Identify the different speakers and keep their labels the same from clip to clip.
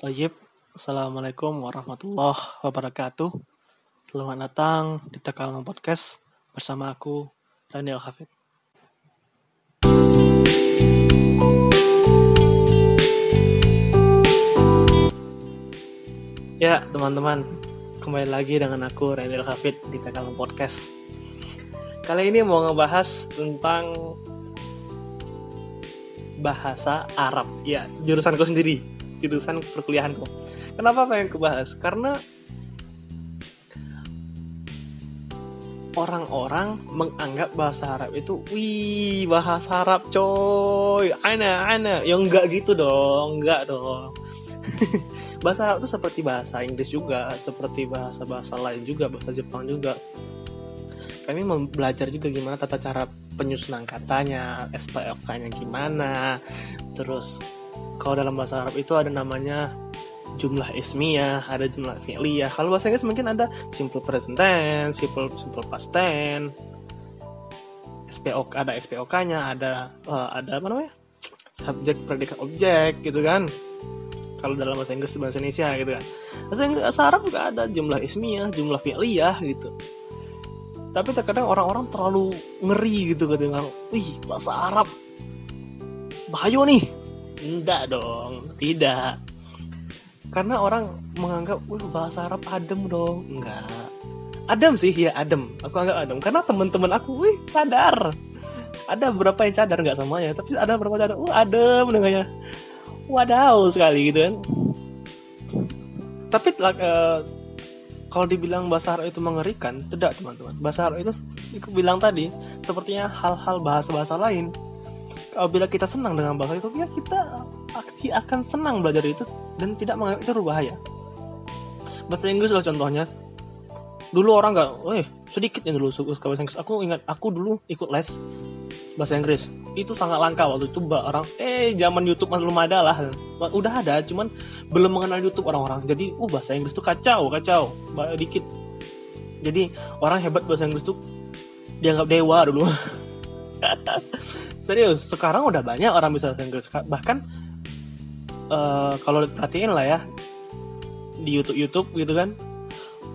Speaker 1: Tayyib, Assalamualaikum warahmatullahi wabarakatuh. Selamat datang di Tekalong Podcast bersama aku, Daniel Hafid. Ya, teman-teman, kembali lagi dengan aku, Daniel Hafid, di Tekalong Podcast. Kali ini mau ngebahas tentang bahasa Arab. Ya, jurusanku sendiri, jurusan perkuliahanku. Kenapa pengen kebahas? Karena orang-orang menganggap bahasa Arab itu, wih, bahasa Arab coy, ana, ana. Ya enggak gitu dong, enggak dong. bahasa Arab itu seperti bahasa Inggris juga, seperti bahasa-bahasa lain juga, bahasa Jepang juga. Kami belajar juga gimana tata cara penyusunan katanya, SPOK-nya gimana. Terus kalau dalam bahasa Arab itu ada namanya jumlah ismiyah, ada jumlah fi'liyah. Kalau bahasa Inggris mungkin ada simple present tense, simple simple past tense. SPOK ada SPOK-nya, ada uh, ada apa namanya? subjek predikat objek gitu kan kalau dalam bahasa Inggris bahasa Indonesia gitu kan bahasa Inggris Arab juga ada jumlah ismiyah jumlah fi'liyah gitu tapi terkadang orang-orang terlalu ngeri gitu ketika wih bahasa Arab bahayo nih enggak dong tidak. Karena orang menganggap wih bahasa Arab adem dong. Enggak. Adem sih ya adem. Aku anggap adem. Karena teman-teman aku wih sadar. Ada beberapa yang cadar nggak semuanya tapi ada beberapa cadar oh adem dengannya. Wadaw sekali gitu kan. Tapi uh, kalau dibilang bahasa Arab itu mengerikan tidak teman-teman. Bahasa Arab itu aku bilang tadi sepertinya hal-hal bahasa-bahasa lain bila kita senang dengan bahasa itu ya kita aksi akan senang belajar itu dan tidak menganggap itu berbahaya. Bahasa Inggris lah contohnya dulu orang nggak, eh sedikit yang dulu suka bahasa Inggris. Aku ingat aku dulu ikut les bahasa Inggris. Itu sangat langka waktu itu orang eh zaman YouTube belum ada lah. Udah ada cuman belum mengenal YouTube orang-orang. Jadi uh bahasa Inggris tuh kacau kacau. Dikit. Jadi orang hebat bahasa Inggris tuh dianggap dewa dulu serius sekarang udah banyak orang bisa bahasa Inggris bahkan uh, kalau perhatiin lah ya di YouTube YouTube gitu kan.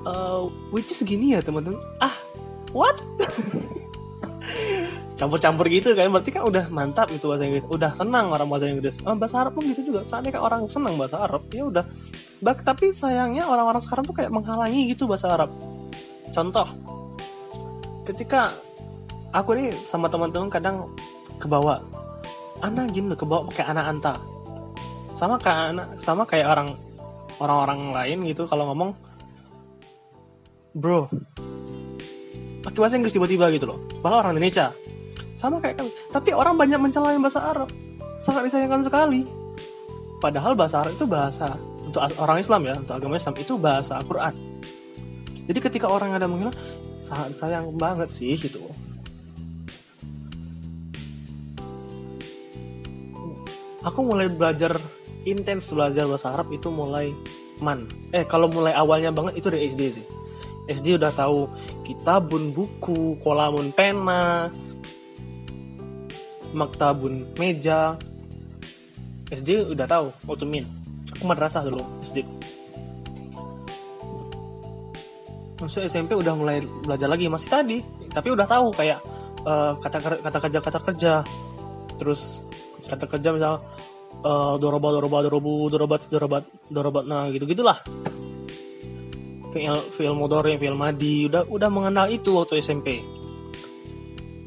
Speaker 1: Uh, which is gini ya teman-teman. Ah what? Campur-campur gitu kan. Berarti kan udah mantap itu bahasa Inggris. Udah senang orang bahasa Inggris. Oh, bahasa Arab pun gitu juga. Saatnya kan orang senang bahasa Arab ya udah. Bak, tapi sayangnya orang-orang sekarang tuh kayak menghalangi gitu bahasa Arab. Contoh ketika aku nih sama teman-teman kadang kebawa. Anak gini loh kebawa pakai anak anta. Sama kayak anak sama kayak orang orang-orang lain gitu kalau ngomong bro pakai bahasa Inggris tiba-tiba gitu loh. Padahal orang Indonesia. Sama kayak kami tapi orang banyak mencela bahasa Arab. Sangat disayangkan sekali. Padahal bahasa Arab itu bahasa untuk orang Islam ya untuk agama Islam itu bahasa Al-Quran. Jadi ketika orang ada menghina sangat sayang banget sih gitu aku mulai belajar intens belajar bahasa Arab itu mulai man. Eh kalau mulai awalnya banget itu dari SD sih. SD udah tahu kitabun buku kolamun pena maktabun meja. SD udah tahu min aku madrasah dulu SD masuk SMP udah mulai belajar lagi masih tadi. Tapi udah tahu kayak uh, kata kata kerja kata kerja. Terus kata kerja misal uh, doroba doroba dorobu dorobat dorobat dorobat nah gitu gitulah. Film film modor film madi udah udah mengenal itu waktu SMP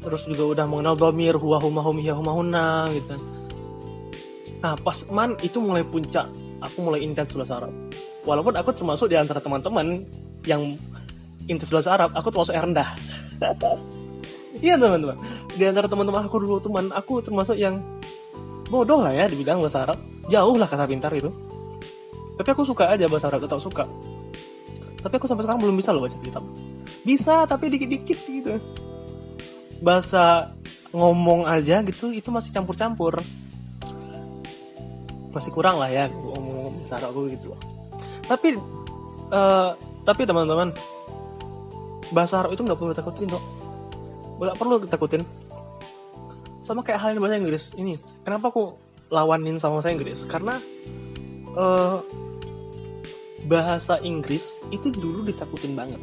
Speaker 1: terus juga udah mengenal domir huwa huma hum hiya huma huna gitu nah pas man itu mulai puncak. Aku mulai intens bahasa Arab. Walaupun aku termasuk di antara teman-teman yang intens bahasa Arab aku termasuk yang rendah. Iya teman-teman. Di antara teman-teman aku dulu teman aku termasuk yang bodoh lah ya di bidang bahasa Arab. Jauh lah kata pintar itu. Tapi aku suka aja bahasa Arab tetap suka. Tapi aku sampai sekarang belum bisa loh baca kitab. Bisa tapi dikit-dikit gitu. Bahasa ngomong aja gitu itu masih campur-campur. Masih kurang lah ya ngomong bahasa Arab gitu. Tapi uh, tapi teman-teman bahasa Arab itu nggak perlu takutin kok nggak perlu takutin sama kayak halnya bahasa Inggris. Ini kenapa aku lawanin sama bahasa Inggris? Karena uh, bahasa Inggris itu dulu ditakutin banget.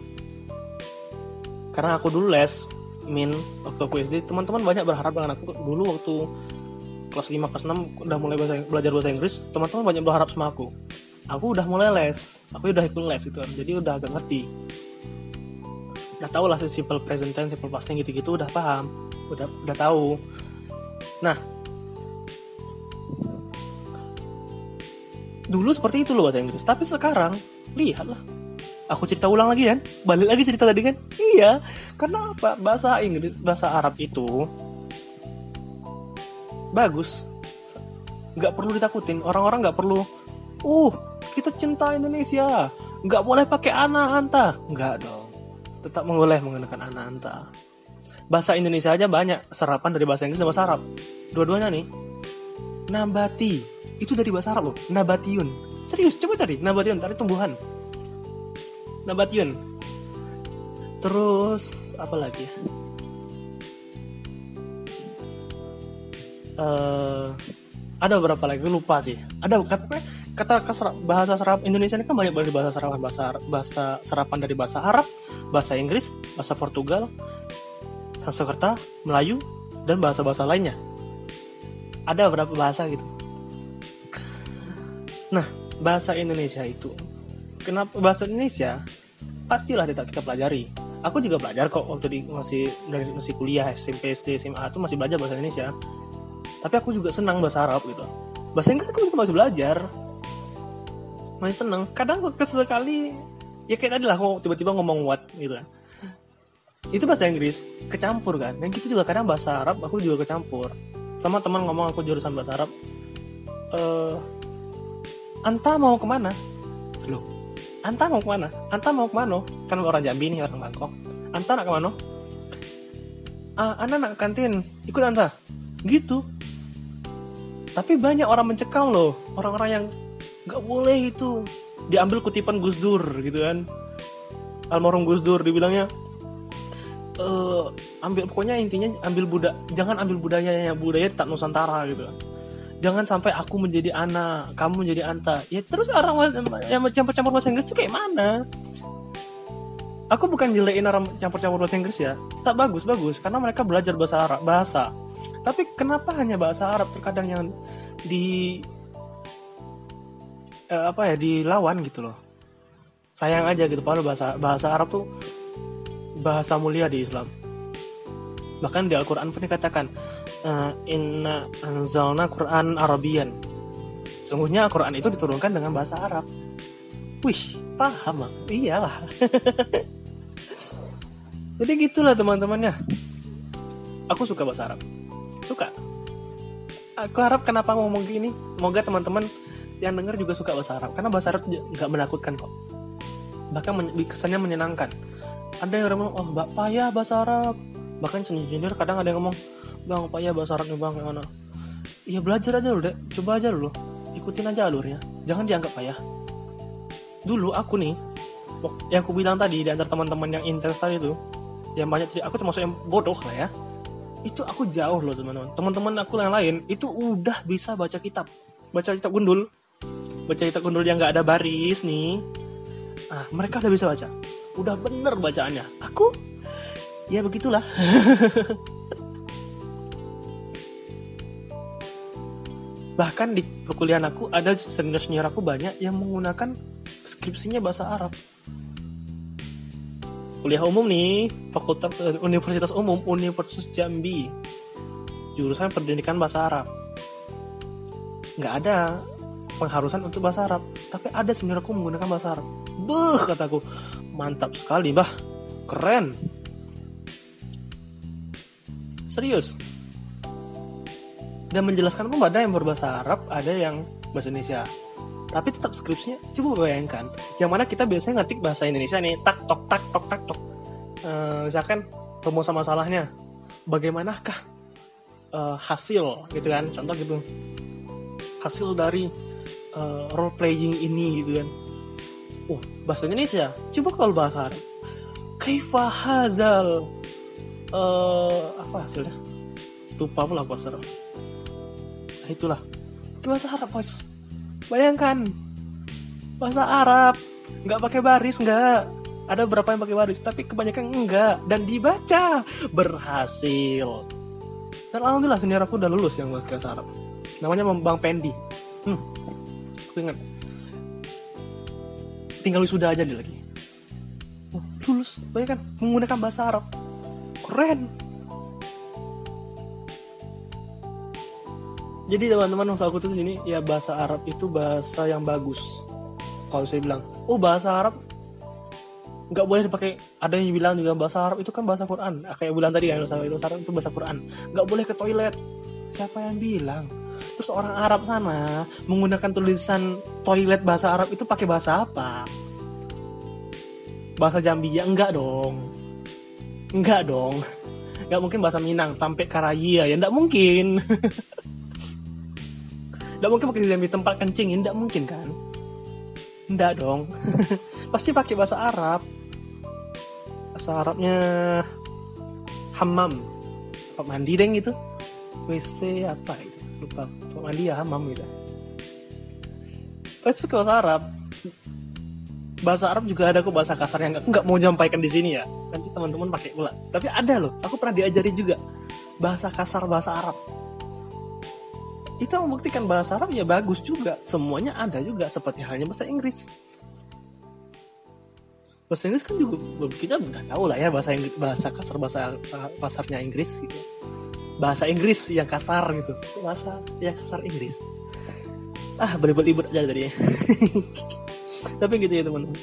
Speaker 1: Karena aku dulu les min waktu aku SD teman-teman banyak berharap dengan aku. Dulu waktu kelas 5 kelas 6 udah mulai bahasa, belajar bahasa Inggris teman-teman banyak berharap sama aku. Aku udah mulai les. Aku udah ikut les itu jadi udah agak ngerti. Udah tahu lah simple present tense simple past tense gitu-gitu udah paham. Udah udah tahu nah. Dulu seperti itu loh bahasa Inggris. Tapi sekarang lihatlah. Aku cerita ulang lagi kan? Balik lagi cerita tadi kan? Iya. Karena apa bahasa Inggris bahasa Arab itu bagus? Nggak perlu ditakutin. Orang-orang nggak perlu uh kita cinta Indonesia. Nggak boleh pakai anak anta. Nggak dong. Tetap boleh menggunakan anak anta bahasa Indonesia aja banyak serapan dari bahasa Inggris dan bahasa Arab dua-duanya nih. Nabati. Itu dari bahasa Arab loh nabatiun. Serius coba cari nabatiun tadi tumbuhan. Nabatiun. Terus apa lagi uh, ada beberapa lagi lupa sih. Ada kata kata bahasa serap Indonesia ini kan banyak dari bahasa serapan bahasa bahasa serapan dari bahasa Arab, bahasa Inggris, bahasa Portugal, Sanskerta, Melayu, dan bahasa-bahasa lainnya. Ada beberapa bahasa gitu. Nah, bahasa Indonesia itu kenapa bahasa Indonesia pastilah tidak kita pelajari. Aku juga belajar kok waktu di masih dari masih kuliah SMP SD SMA itu masih belajar bahasa Indonesia. Tapi aku juga senang bahasa Arab gitu. Bahasa Inggris aku juga masih belajar masih seneng kadang kesekali ya kayak tadi lah kok tiba-tiba ngomong what gitu itu bahasa Inggris kecampur kan? Dan gitu juga kadang bahasa Arab aku juga kecampur. Sama teman ngomong aku jurusan bahasa Arab eh anta mau ke mana? Loh anta mau ke mana? Anta mau ke mana kan orang Jambi nih orang Bangkok. Anta nak ke mana ah anda nak kantin. Ikut anta? Gitu. Tapi banyak orang mencekam loh. Orang-orang yang nggak boleh itu diambil kutipan Gus Dur gitu kan. Almarhum Gus Dur dibilangnya e, ambil pokoknya intinya ambil budak jangan ambil budayanya budaya tetap Nusantara gitu. Jangan sampai aku menjadi anak kamu menjadi anta. Ya terus orang yang campur-campur bahasa Inggris itu kayak mana? Aku bukan jelekin orang campur-campur bahasa Inggris ya. Tetap bagus bagus. Karena mereka belajar bahasa Arab bahasa. Tapi kenapa hanya bahasa Arab? Terkadang yang di uh, apa ya dilawan gitu loh. Sayang aja gitu. Padahal bahasa bahasa Arab tuh bahasa mulia di Islam. Bahkan di Al-Quran pun dikatakan uh, inna anzalna Quran Arabian. Sungguhnya Al-Quran itu diturunkan dengan bahasa Arab. Wih paham mak iyalah. Jadi gitulah teman-temannya. Aku suka bahasa Arab. Suka. Aku harap kenapa ngomong gini? Semoga teman-teman yang denger juga suka bahasa Arab. Karena bahasa Arab nggak menakutkan kok. Bahkan men kesannya menyenangkan ada yang ngomong oh mbak payah bahasa Arab. Bahkan senior kadang ada yang ngomong bang payah bahasa nih bang gimana iya belajar aja dulu deh coba aja dulu ikutin aja alurnya. Jangan dianggap payah. Dulu aku nih yang aku bilang tadi di antara teman-teman yang intens tadi itu yang banyak aku termasuk yang bodoh lah ya. Itu aku jauh loh teman-teman. Teman-teman aku yang lain itu udah bisa baca kitab. Baca kitab gundul. Baca kitab gundul yang nggak ada baris nih ah mereka udah bisa baca? Udah bener bacaannya. Aku? Ya begitulah. Bahkan di perkuliahan aku ada senior senior aku banyak yang menggunakan skripsinya bahasa Arab. Kuliah umum nih fakultas eh, Universitas Umum Universitas Jambi. Jurusan pendidikan bahasa Arab. Nggak ada pengharusan untuk bahasa Arab. Tapi ada senior aku menggunakan bahasa Arab. Beh kataku. Mantap sekali bah keren. Serius. Dan menjelaskan pun ada yang berbahasa Arab ada yang bahasa Indonesia. Tapi tetap skripsinya coba bayangkan. Yang mana kita biasanya ngetik bahasa Indonesia nih tak tok tak tok tak tok. Uh, misalkan rumusan masalahnya. Bagaimanakah uh, hasil gitu kan? Contoh gitu. Hasil dari uh, role playing ini gitu kan. Oh bahasa Indonesia? Coba kalau bahasa Arab. Kaifa hazal uh, apa hasilnya? Lupa pula bahasa Arab. Nah itulah. Bahasa Arab bos. Bayangkan. Bahasa Arab. Nggak pakai baris nggak. Ada berapa yang pakai baris tapi kebanyakan enggak dan dibaca. Berhasil. Dan alhamdulillah senior aku udah lulus yang bahasa Arab. Namanya Bang Pendi. Hmm, aku ingat. Tinggal wisuda aja dia lagi. Oh, lulus. Banyak kan? Menggunakan bahasa Arab. Keren. Jadi teman-teman maksud aku tuh sini ya bahasa Arab itu bahasa yang bagus. Kalau saya bilang oh bahasa Arab? Nggak boleh dipakai. Ada yang bilang juga bahasa Arab itu kan bahasa Quran. Ah, kayak bilang tadi ya itu bahasa Quran. Nggak boleh ke toilet. Siapa yang bilang terus orang Arab sana menggunakan tulisan toilet bahasa Arab itu pakai bahasa apa? Bahasa Jambia enggak dong. Enggak dong. Nggak mungkin bahasa Minang tampe Karaya ya. Enggak mungkin. Enggak mungkin pakai di tempat kencing enggak mungkin kan? Enggak dong. Pasti pakai bahasa Arab. Bahasa Arabnya hammam. Tempat mandi deng gitu WC apa itu lupa. Ya hammam gitu. Pasti pakai bahasa Arab bahasa Arab juga ada kok bahasa kasar yang nggak mau nyampaikan di sini ya. Nanti teman-teman pakai pula tapi ada loh aku pernah diajari juga bahasa kasar bahasa Arab. Itu membuktikan bahasa Arab ya bagus juga. Semuanya ada juga seperti halnya bahasa Inggris. Bahasa Inggris kan juga kita udah tahu lah ya bahasa Inggris bahasa kasar bahasa pasarnya Inggris gitu bahasa Inggris yang kasar gitu. Bahasa yang kasar Inggris. Ah beribut-ibut aja tadi tapi gitu ya teman-teman.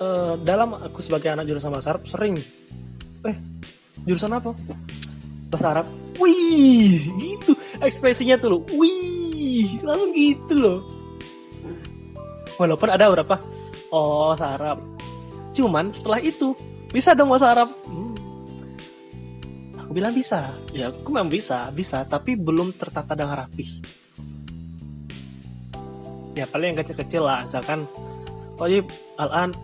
Speaker 1: Uh, dalam aku sebagai anak jurusan bahasa Arab sering. Eh jurusan apa? Bahasa Arab. Wih gitu. Ekspresinya tuh loh. Wih langsung gitu loh. Walaupun ada beberapa oh bahasa Arab. Cuman setelah itu bisa dong bahasa Arab. Hmm. Bilang bisa. Ya aku memang bisa bisa tapi belum tertata dengan rapi ya paling yang kecil-kecil lah misalkan Toyib al-an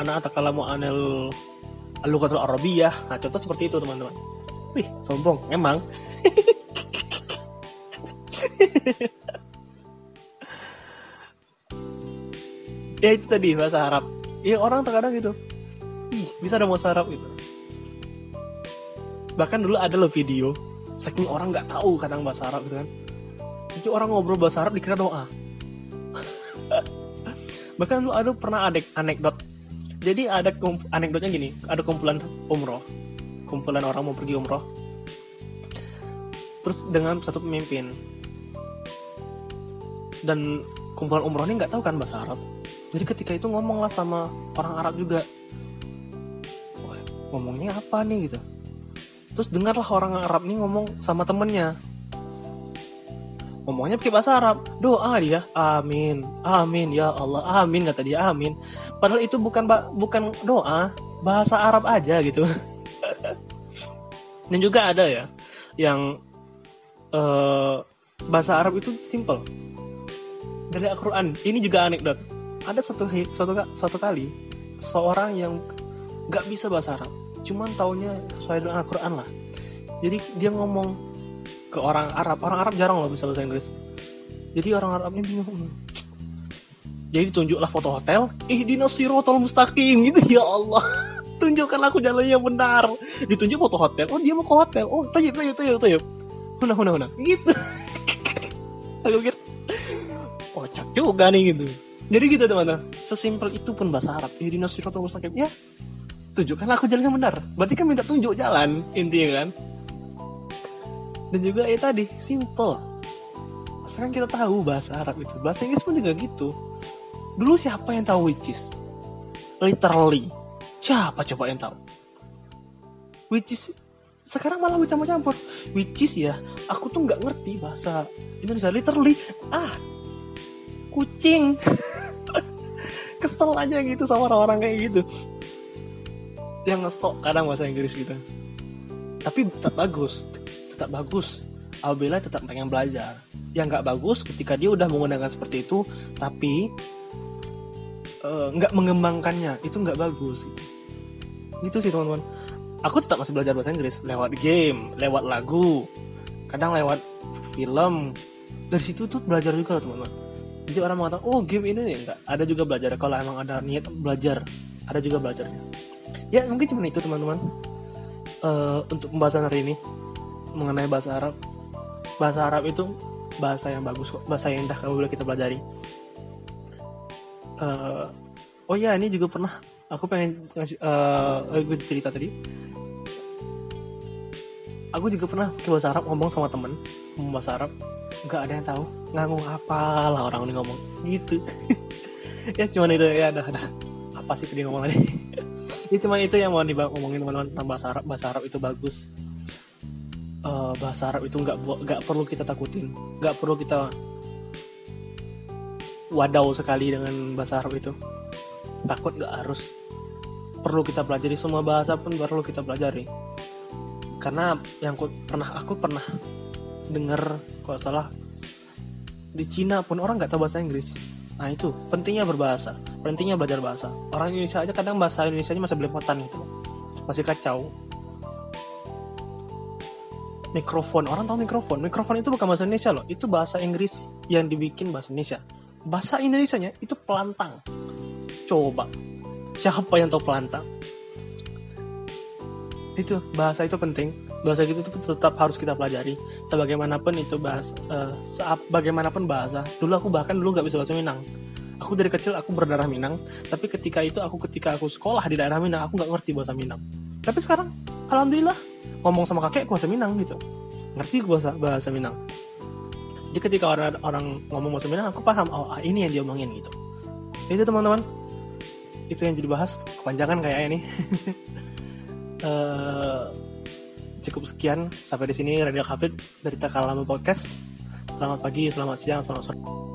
Speaker 1: anak atakalamu anil alukatul arabiyah. Nah contoh seperti itu teman-teman. Wih sombong emang. Ya itu tadi bahasa Arab. Ya orang terkadang gitu ih bisa ada bahasa Arab gitu bahkan dulu ada loh video saking orang nggak tahu kadang bahasa Arab gitu kan. Jadi orang ngobrol bahasa Arab dikira doa. Bahkan dulu ada pernah ada anekdot. Jadi ada anekdotnya gini ada kumpulan umroh. Kumpulan orang mau pergi umroh. Terus dengan satu pemimpin. Dan kumpulan umroh ini nggak tahu kan bahasa Arab. Jadi ketika itu ngomonglah sama orang Arab juga. Wah, ngomongnya apa nih gitu terus dengarlah orang Arab nih ngomong sama temennya. Ngomongnya pakai bahasa Arab. Doa dia amin amin ya Allah amin kata dia amin. Padahal itu bukan bukan doa bahasa Arab aja gitu. Dan juga ada ya yang uh, bahasa Arab itu simple. Dari Al-Quran. Ini juga anekdot. Ada satu satu satu kali seorang yang nggak bisa bahasa Arab cuman taunya sesuai dengan Al-Quran lah. Jadi dia ngomong ke orang Arab. Orang Arab jarang loh bisa bahasa Inggris. Jadi orang Arabnya bingung. Jadi tunjuklah foto hotel. Ih di sirotol mustaqim gitu. Ya Allah. Tunjukkan aku jalan yang benar. Ditunjuk foto hotel. Oh dia mau ke hotel. Oh tayyib tayyib tayyib tayyib. Huna huna huna. Gitu. Aku kira kocak juga nih gitu. Jadi gitu teman-teman. Sesimpel itu pun bahasa Arab. Ihdina siratal mustaqim. Ya tunjukkan aku jalan yang benar. Berarti kan minta tunjuk jalan intinya kan. Dan juga ya tadi simple. Sekarang kita tahu bahasa Arab itu. Bahasa Inggris pun juga gitu. Dulu siapa yang tahu which is? Literally. Siapa coba yang tahu? Which is sekarang malah campur-campur. Which is ya aku tuh nggak ngerti bahasa Indonesia. Literally ah kucing. Kesel aja gitu sama orang-orang kayak gitu yang ngesok kadang bahasa Inggris gitu. Tapi tetap bagus tetap bagus. Apabila tetap pengen belajar. Yang nggak bagus ketika dia udah menggunakan seperti itu tapi eh, nggak uh, mengembangkannya itu nggak bagus. Gitu. gitu sih teman-teman. Aku tetap masih belajar bahasa Inggris. Lewat game lewat lagu kadang lewat film. Dari situ tuh belajar juga teman-teman. Jadi orang mengatakan oh game ini nih. Enggak ada juga belajar. Kalau emang ada niat belajar ada juga belajarnya ya mungkin cuma itu teman-teman. Uh, untuk pembahasan hari ini mengenai bahasa Arab. Bahasa Arab itu bahasa yang bagus kok bahasa yang indah kalau boleh kita pelajari. Uh, oh ya ini juga pernah aku pengen uh, cerita tadi. Aku juga pernah ke bahasa Arab ngomong sama temen ngomong bahasa Arab. Nggak ada yang tahu ngomong apa lah orang ini ngomong. Gitu. Ya cuman itu ya dah dah apa sih tadi ngomong tadi ya cuman itu yang mau ngomongin teman-teman tentang bahasa Arab. Bahasa Arab itu bagus. Uh, bahasa Arab itu nggak nggak perlu kita takutin. Nggak perlu kita wadau sekali dengan bahasa Arab itu. Takut nggak harus perlu kita pelajari semua bahasa pun perlu kita pelajari. Karena yang aku pernah aku pernah dengar kalau salah di Cina pun orang nggak tahu bahasa Inggris. Nah itu pentingnya berbahasa pentingnya belajar bahasa. Orang Indonesia aja kadang bahasa Indonesia nya masih belepotan gitu. Masih kacau. Mikrofon. Orang tahu mikrofon? Mikrofon itu bukan bahasa Indonesia loh. Itu bahasa Inggris yang dibikin bahasa Indonesia. Bahasa Indonesia nya itu pelantang. Coba. Siapa yang tahu pelantang? Itu bahasa itu penting. Bahasa itu tetap harus kita pelajari. Sebagaimanapun itu bahasa uh, bagaimanapun bahasa. Dulu aku bahkan dulu nggak bisa bahasa Minang aku dari kecil aku berdarah Minang tapi ketika itu aku ketika aku sekolah di daerah Minang aku nggak ngerti bahasa Minang. Tapi sekarang alhamdulillah ngomong sama kakek bahasa Minang gitu. Ngerti bahasa bahasa Minang. Jadi ketika orang orang ngomong bahasa Minang aku paham oh ini yang dia omongin gitu. Itu teman-teman. Itu yang jadi bahas kepanjangan kayaknya nih uh, cukup sekian sampai di sini Radio Hafid dari Takalama Podcast. Selamat pagi, selamat siang, selamat sore.